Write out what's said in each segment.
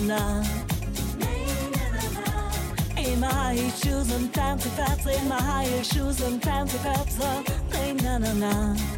Na. In my high shoes and fancy pants, in my high shoes and fancy pants, na na na.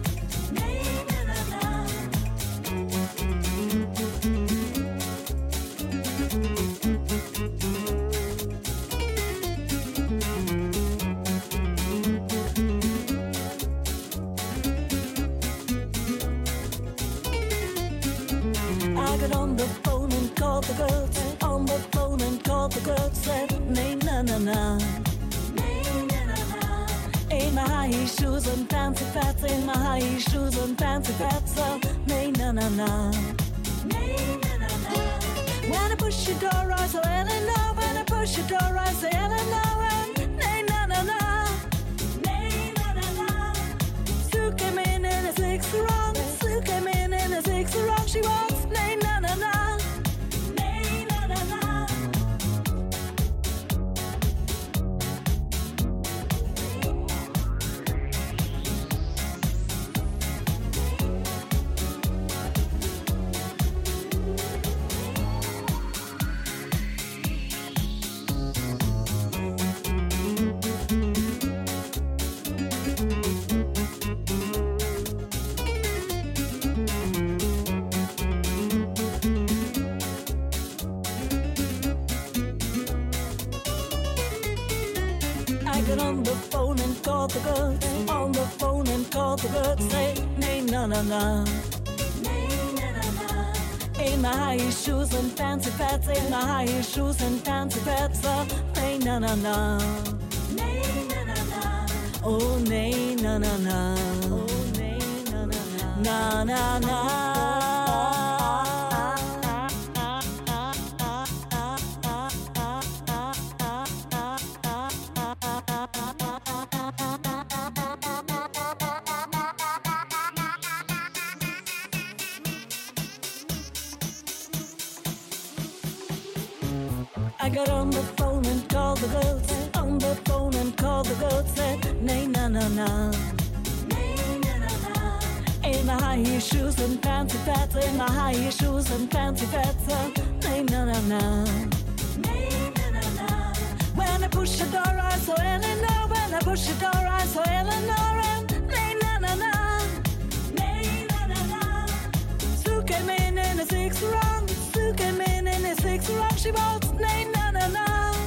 My high shoes and fancy pants, in my high shoes and fancy pants, uh, nay, na na na. Oh, nay, na na na. Oh, nay, na na na. Na na na. Na na na. In my high heel shoes and fancy pants, in my high heel shoes and fancy pants, uh, nay, na na na. When I push the door, I saw Eleanor. When I push the door, I saw Eleanor. And nay, na na na. Sue came in in a six wrong. Sue came in in a six wrong. She walks, nay, na na na.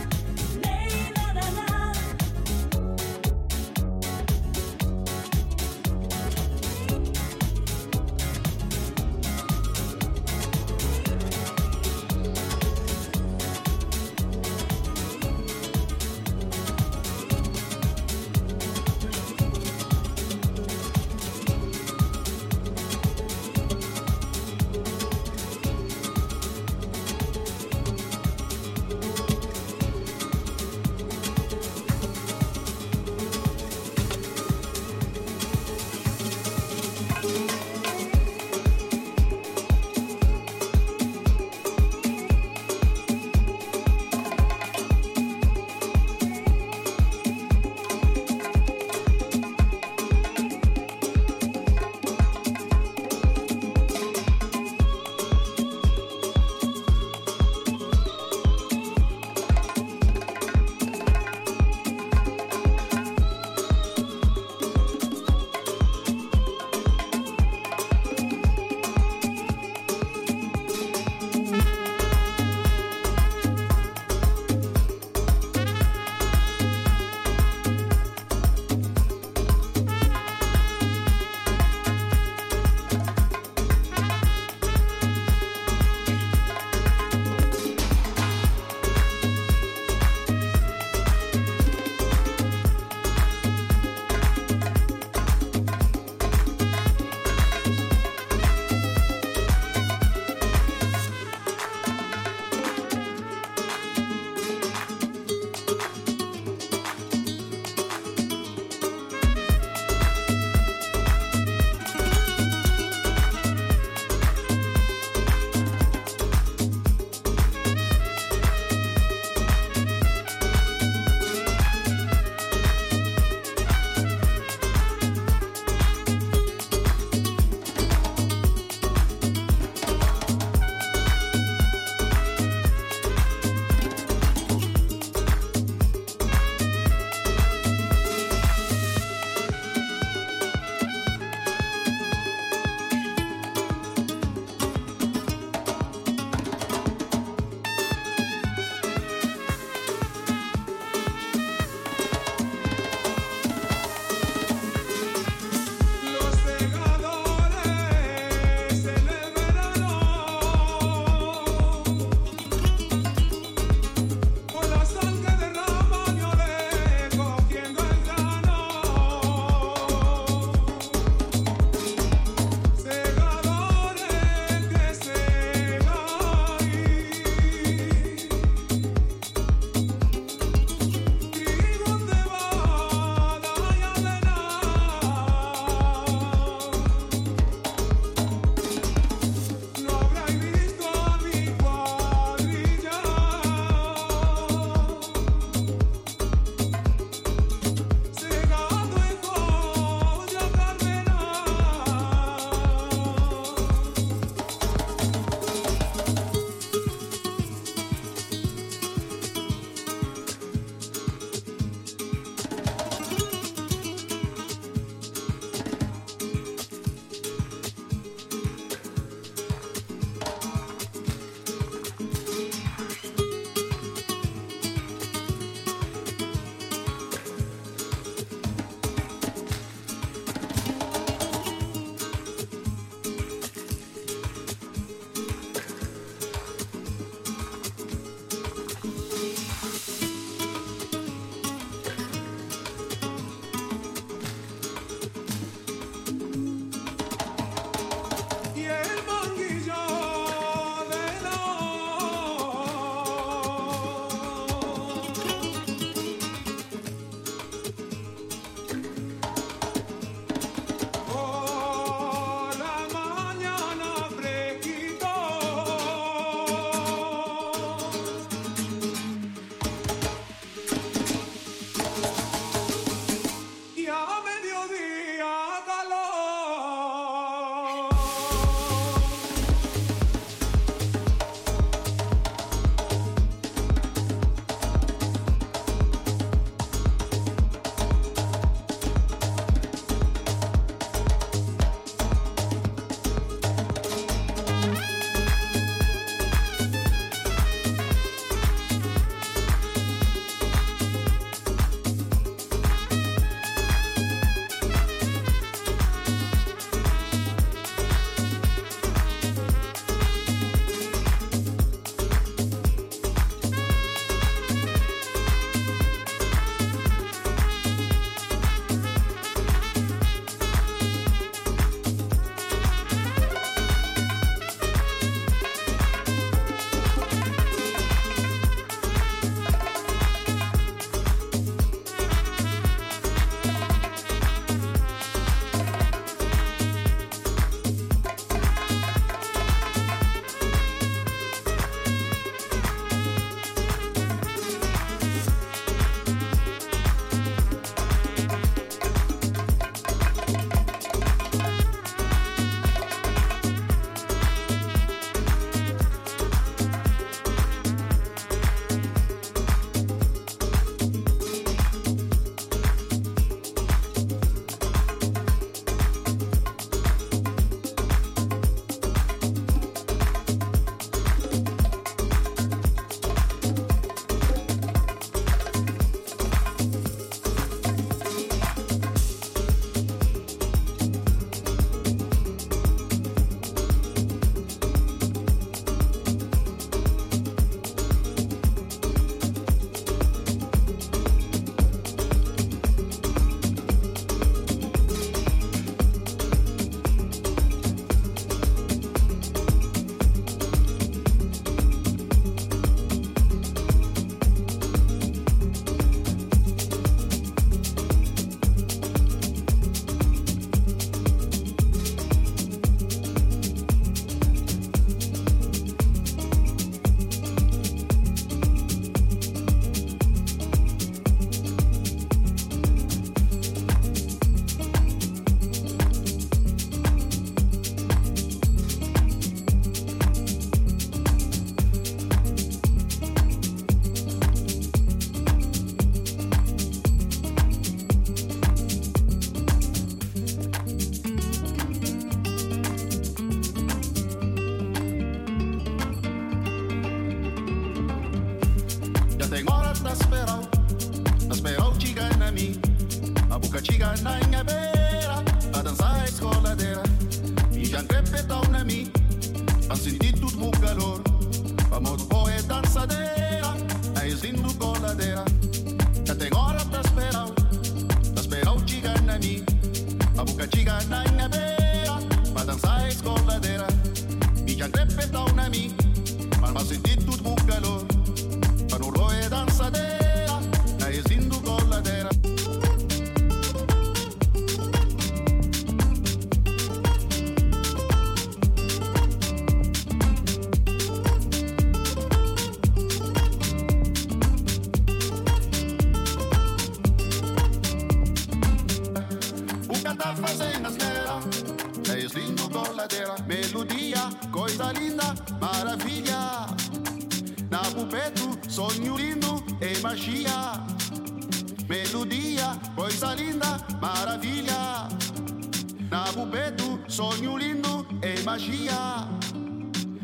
Sonho lindo e magia.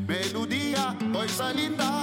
Melodia, coisa linda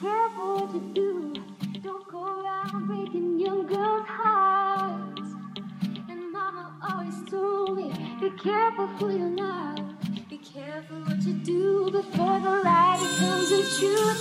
careful what you do. Don't go around breaking young girls' hearts. And mama always told me, be careful who you love. Be careful what you do before the light becomes a truth.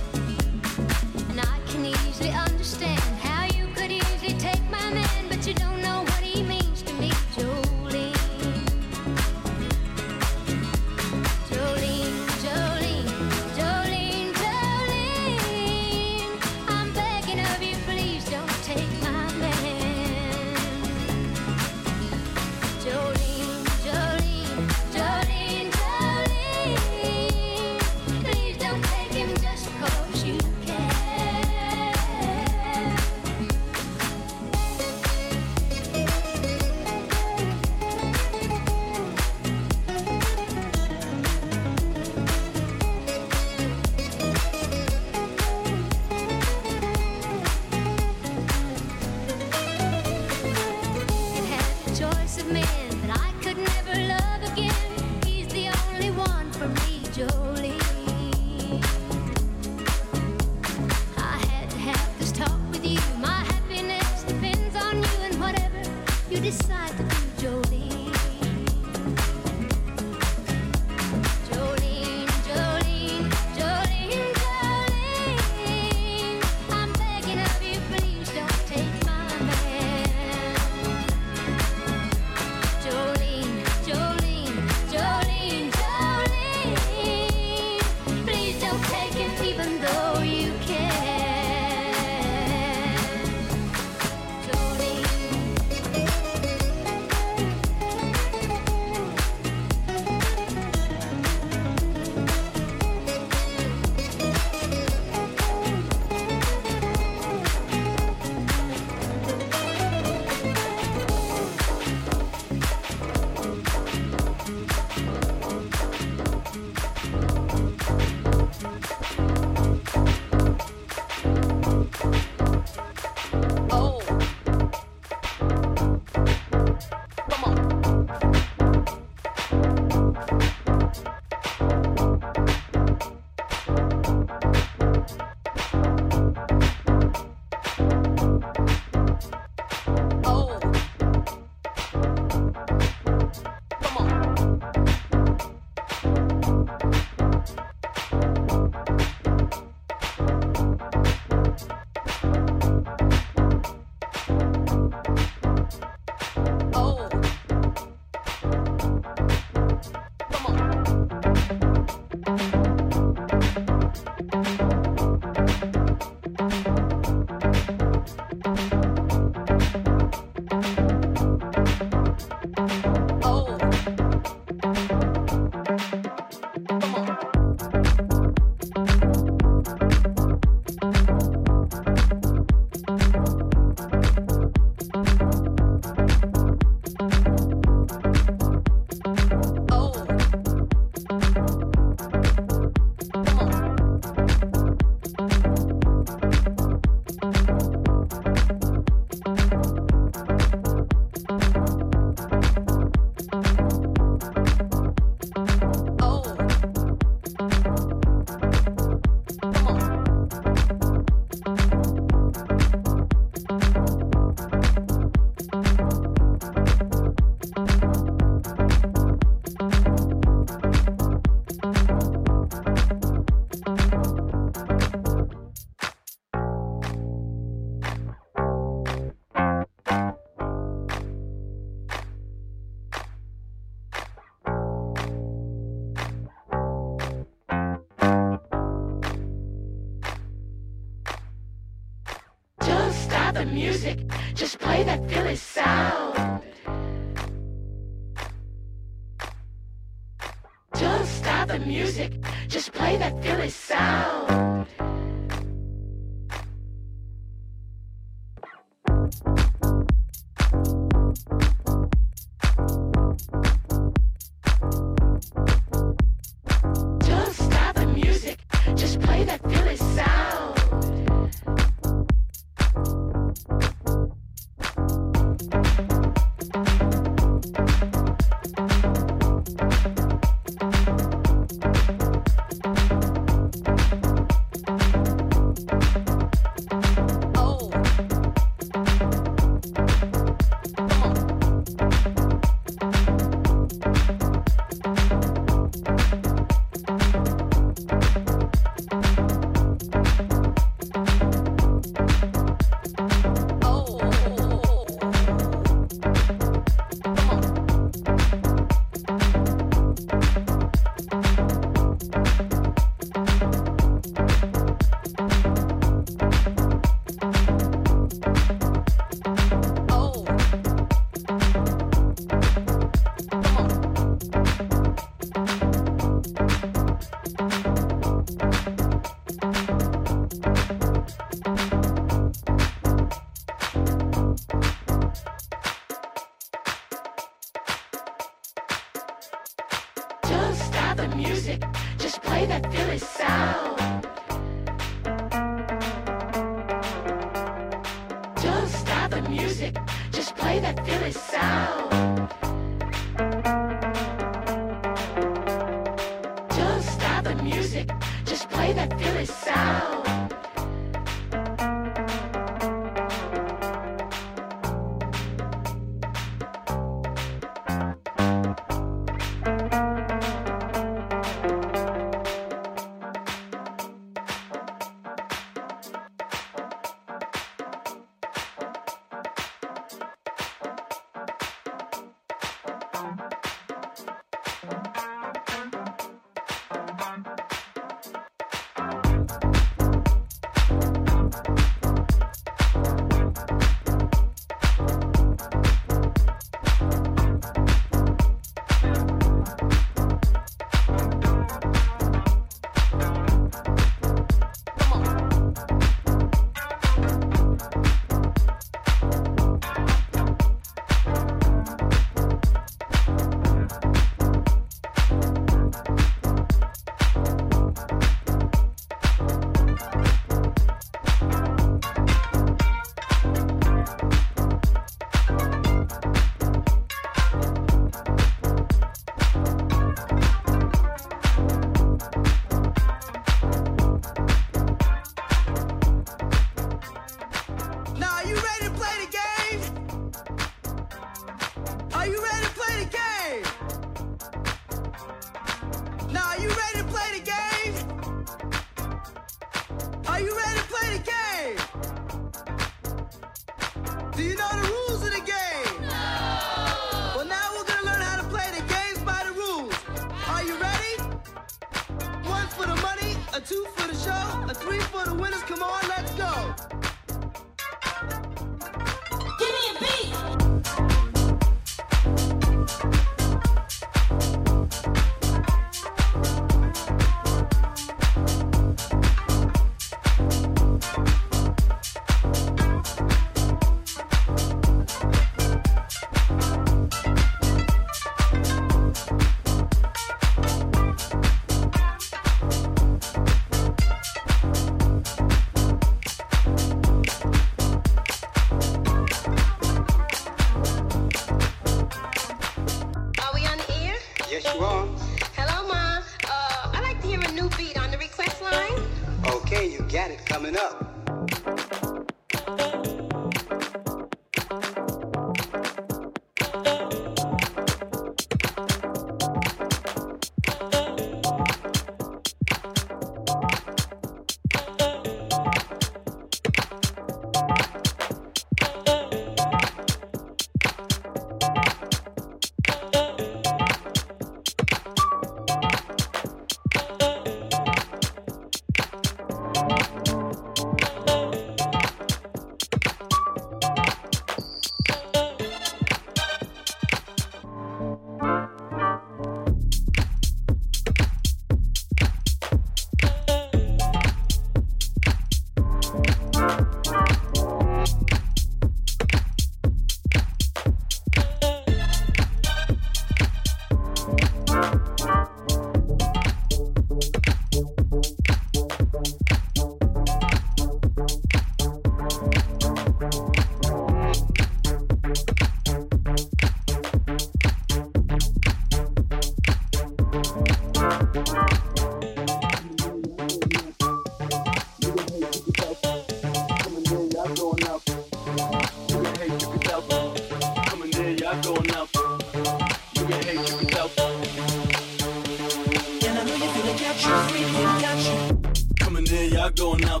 Going out.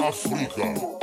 Africa.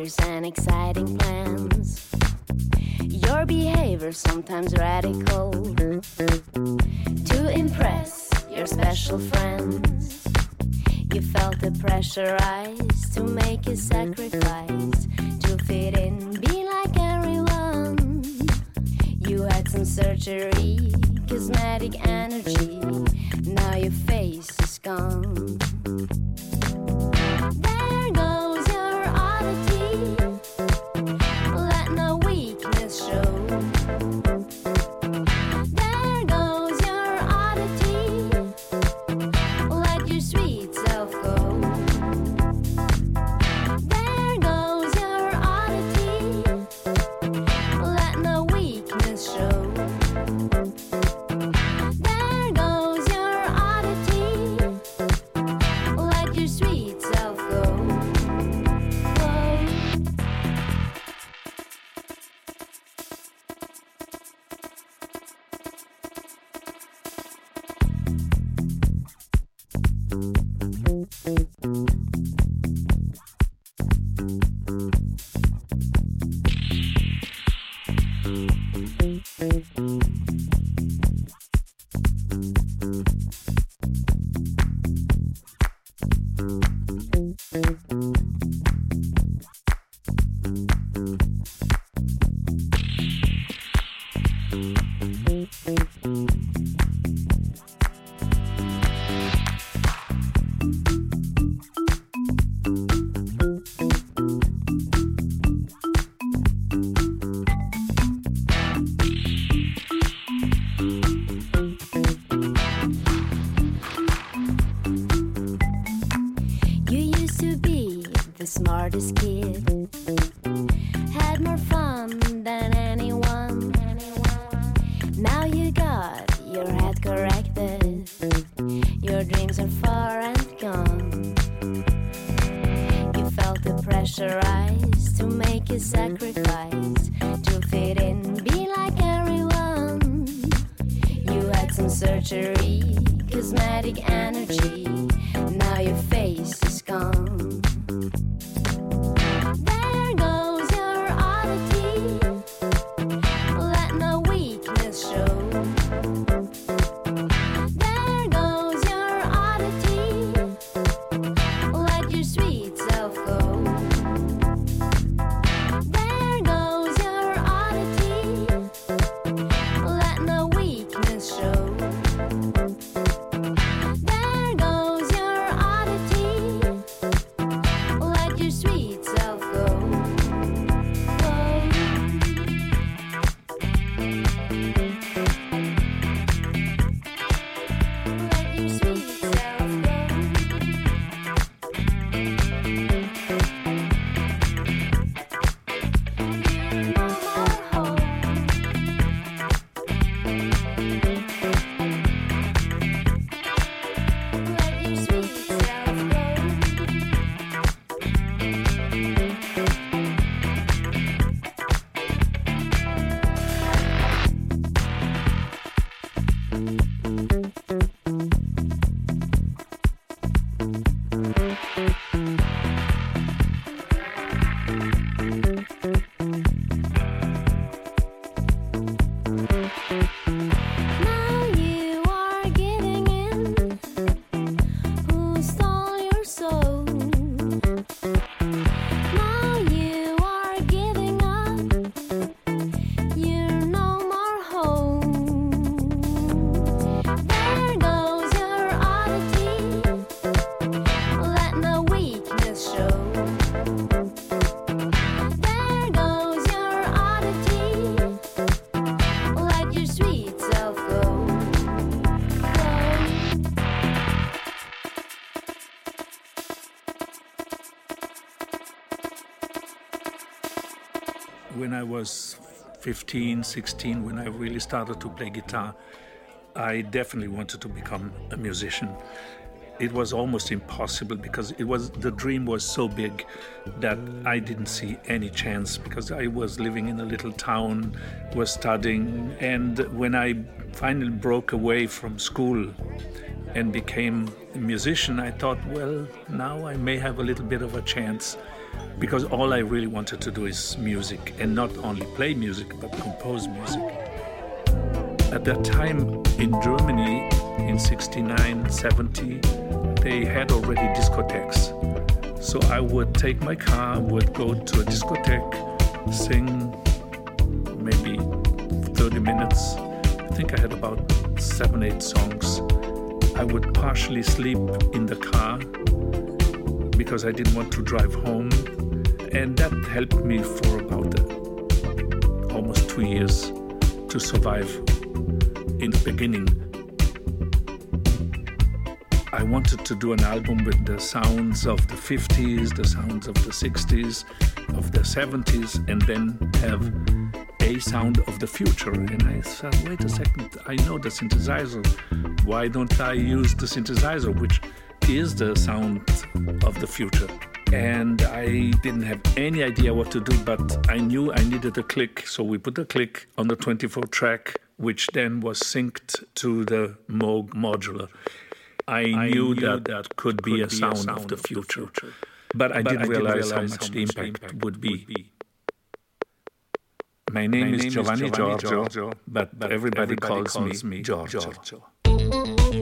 and exciting plans. Your behavior sometimes radical to impress your special friends. You felt the pressurized to make a sacrifice to fit in, be like everyone. You had some surgery, cosmetic energy. Now your face is gone. 15, 16, when I really started to play guitar, I definitely wanted to become a musician. It was almost impossible because it was the dream was so big that I didn't see any chance because I was living in a little town, was studying, and when I finally broke away from school and became a musician, I thought, well, now I may have a little bit of a chance because all I really wanted to do is music and not only play music but compose music. At that time in Germany in 69, 70, they had already discotheques. So I would take my car, would go to a discotheque, sing maybe 30 minutes. I think I had about seven, eight songs. I would partially sleep in the car because I didn't want to drive home. And that helped me for about uh, almost two years to survive in the beginning. I wanted to do an album with the sounds of the 50s, the sounds of the 60s, of the 70s, and then have a sound of the future. And I said, wait a second, I know the synthesizer. Why don't I use the synthesizer, which is the sound of the future? And I didn't have any idea what to do, but I knew I needed a click. So we put a click on the 24 track, which then was synced to the Moog modular. I, I knew, that that could be, could a, be sound a, sound of the future. Of the future. But, I, but didn't I didn't realize, how much the impact, impact would, be. would be. My name, My is, name Giovanni is Giovanni Giorgio, Giorgio but, but everybody, everybody calls, calls, me Giorgio. Giorgio.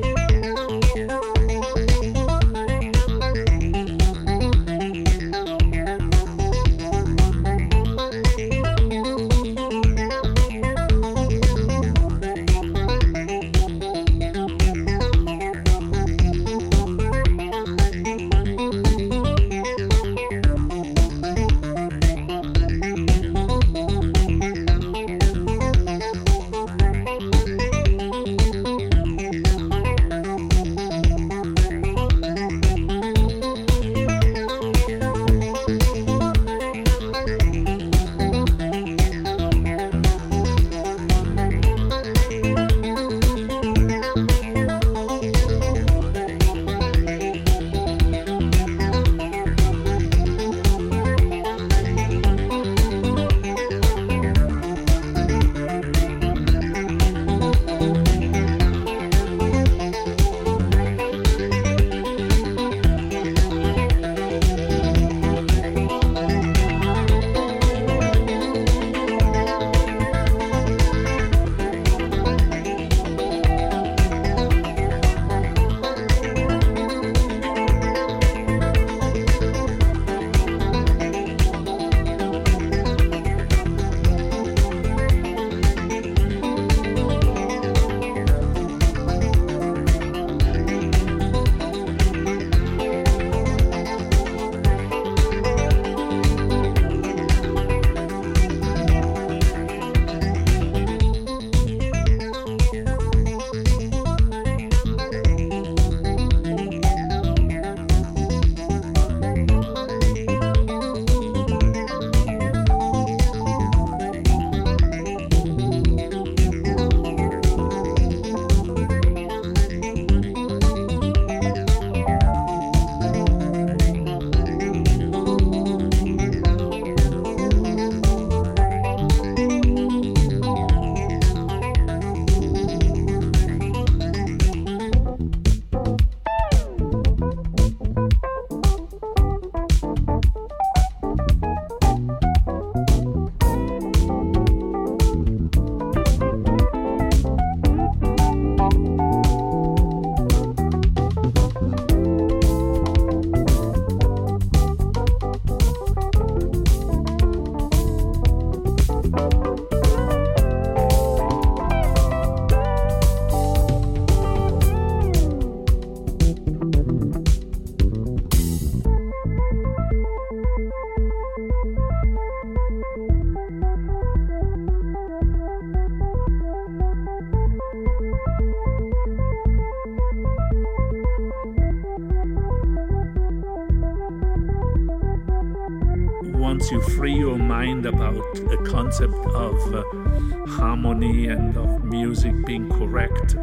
Harmony and of music being correct,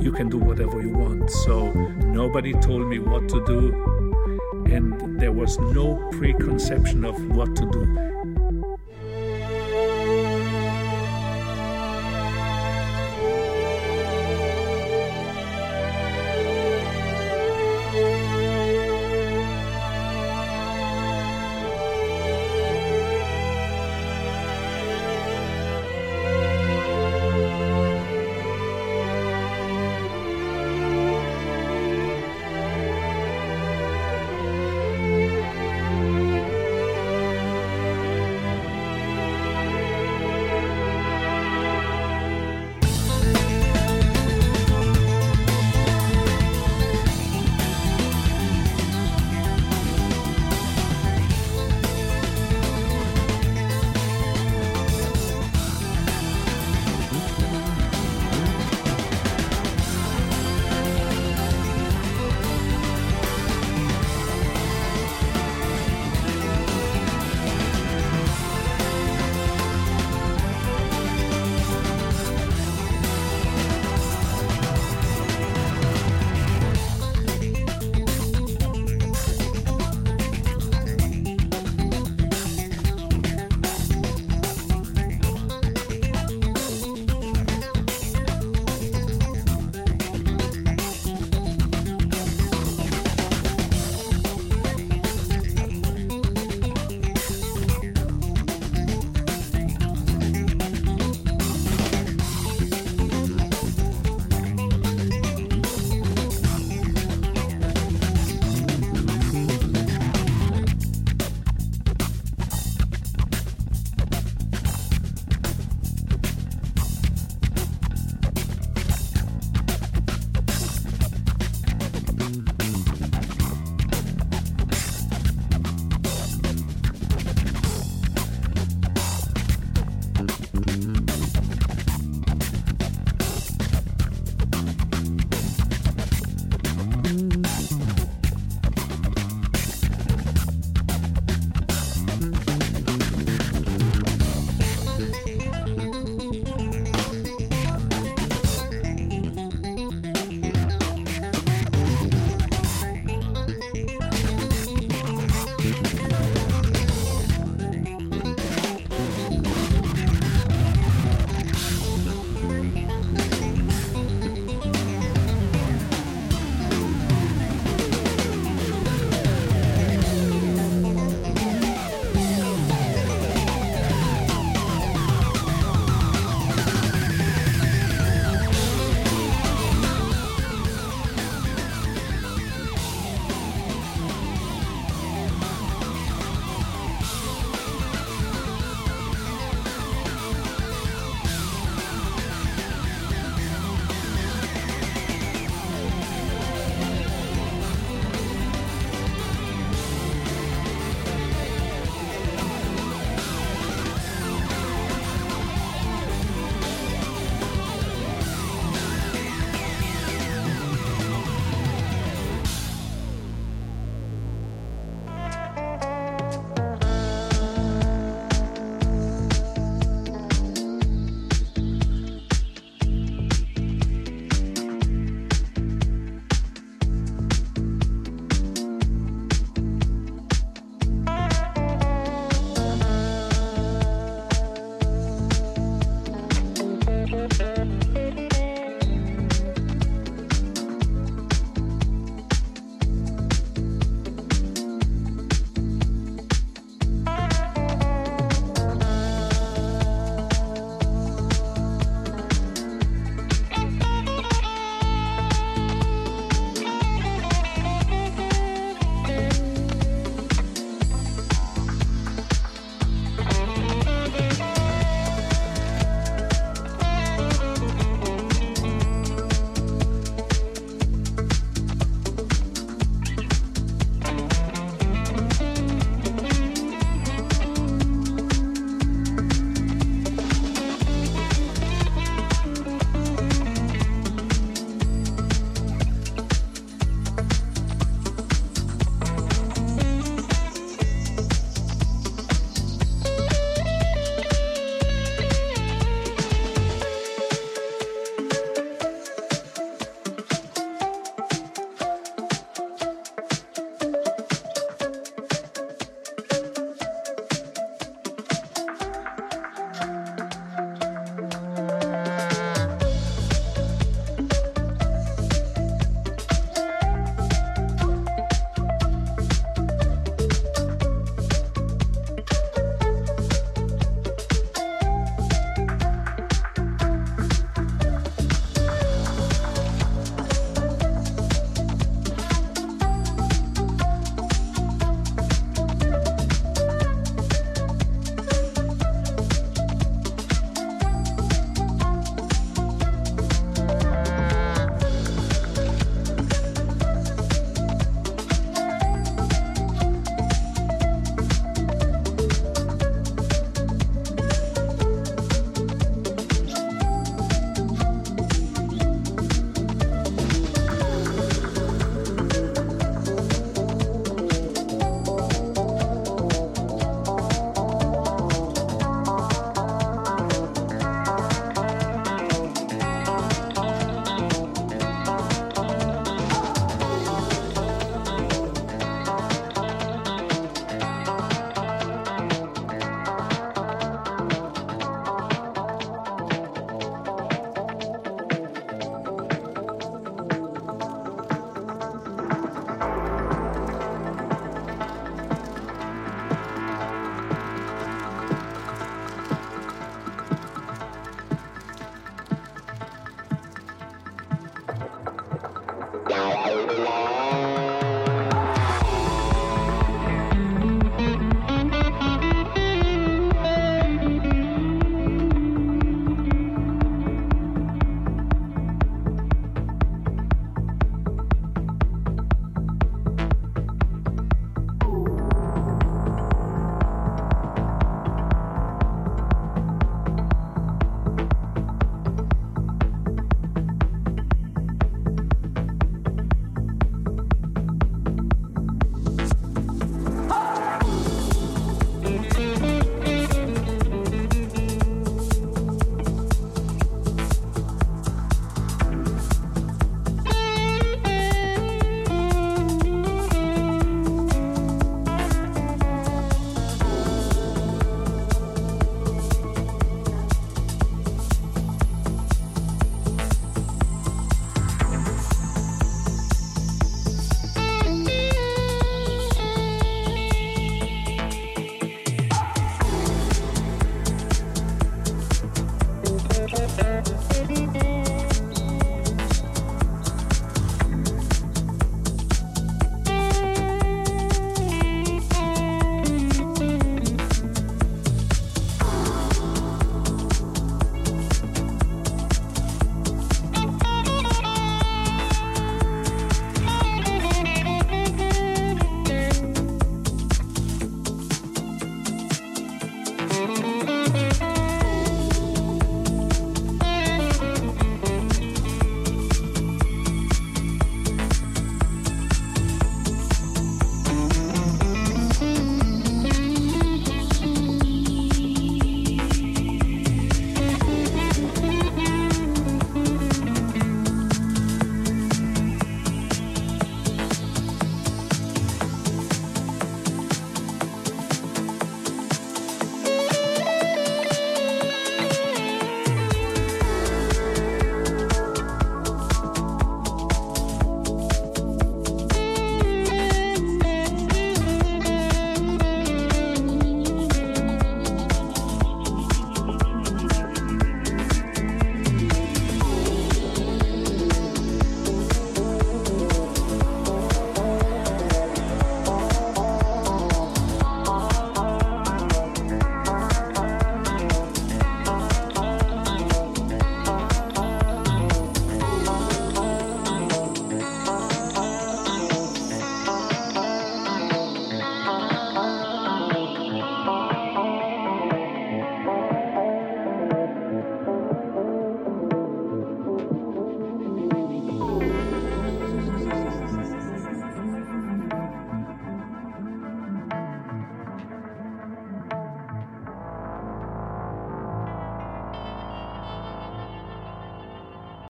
you can do whatever you want. So nobody told me what to do, and there was no preconception of what to do.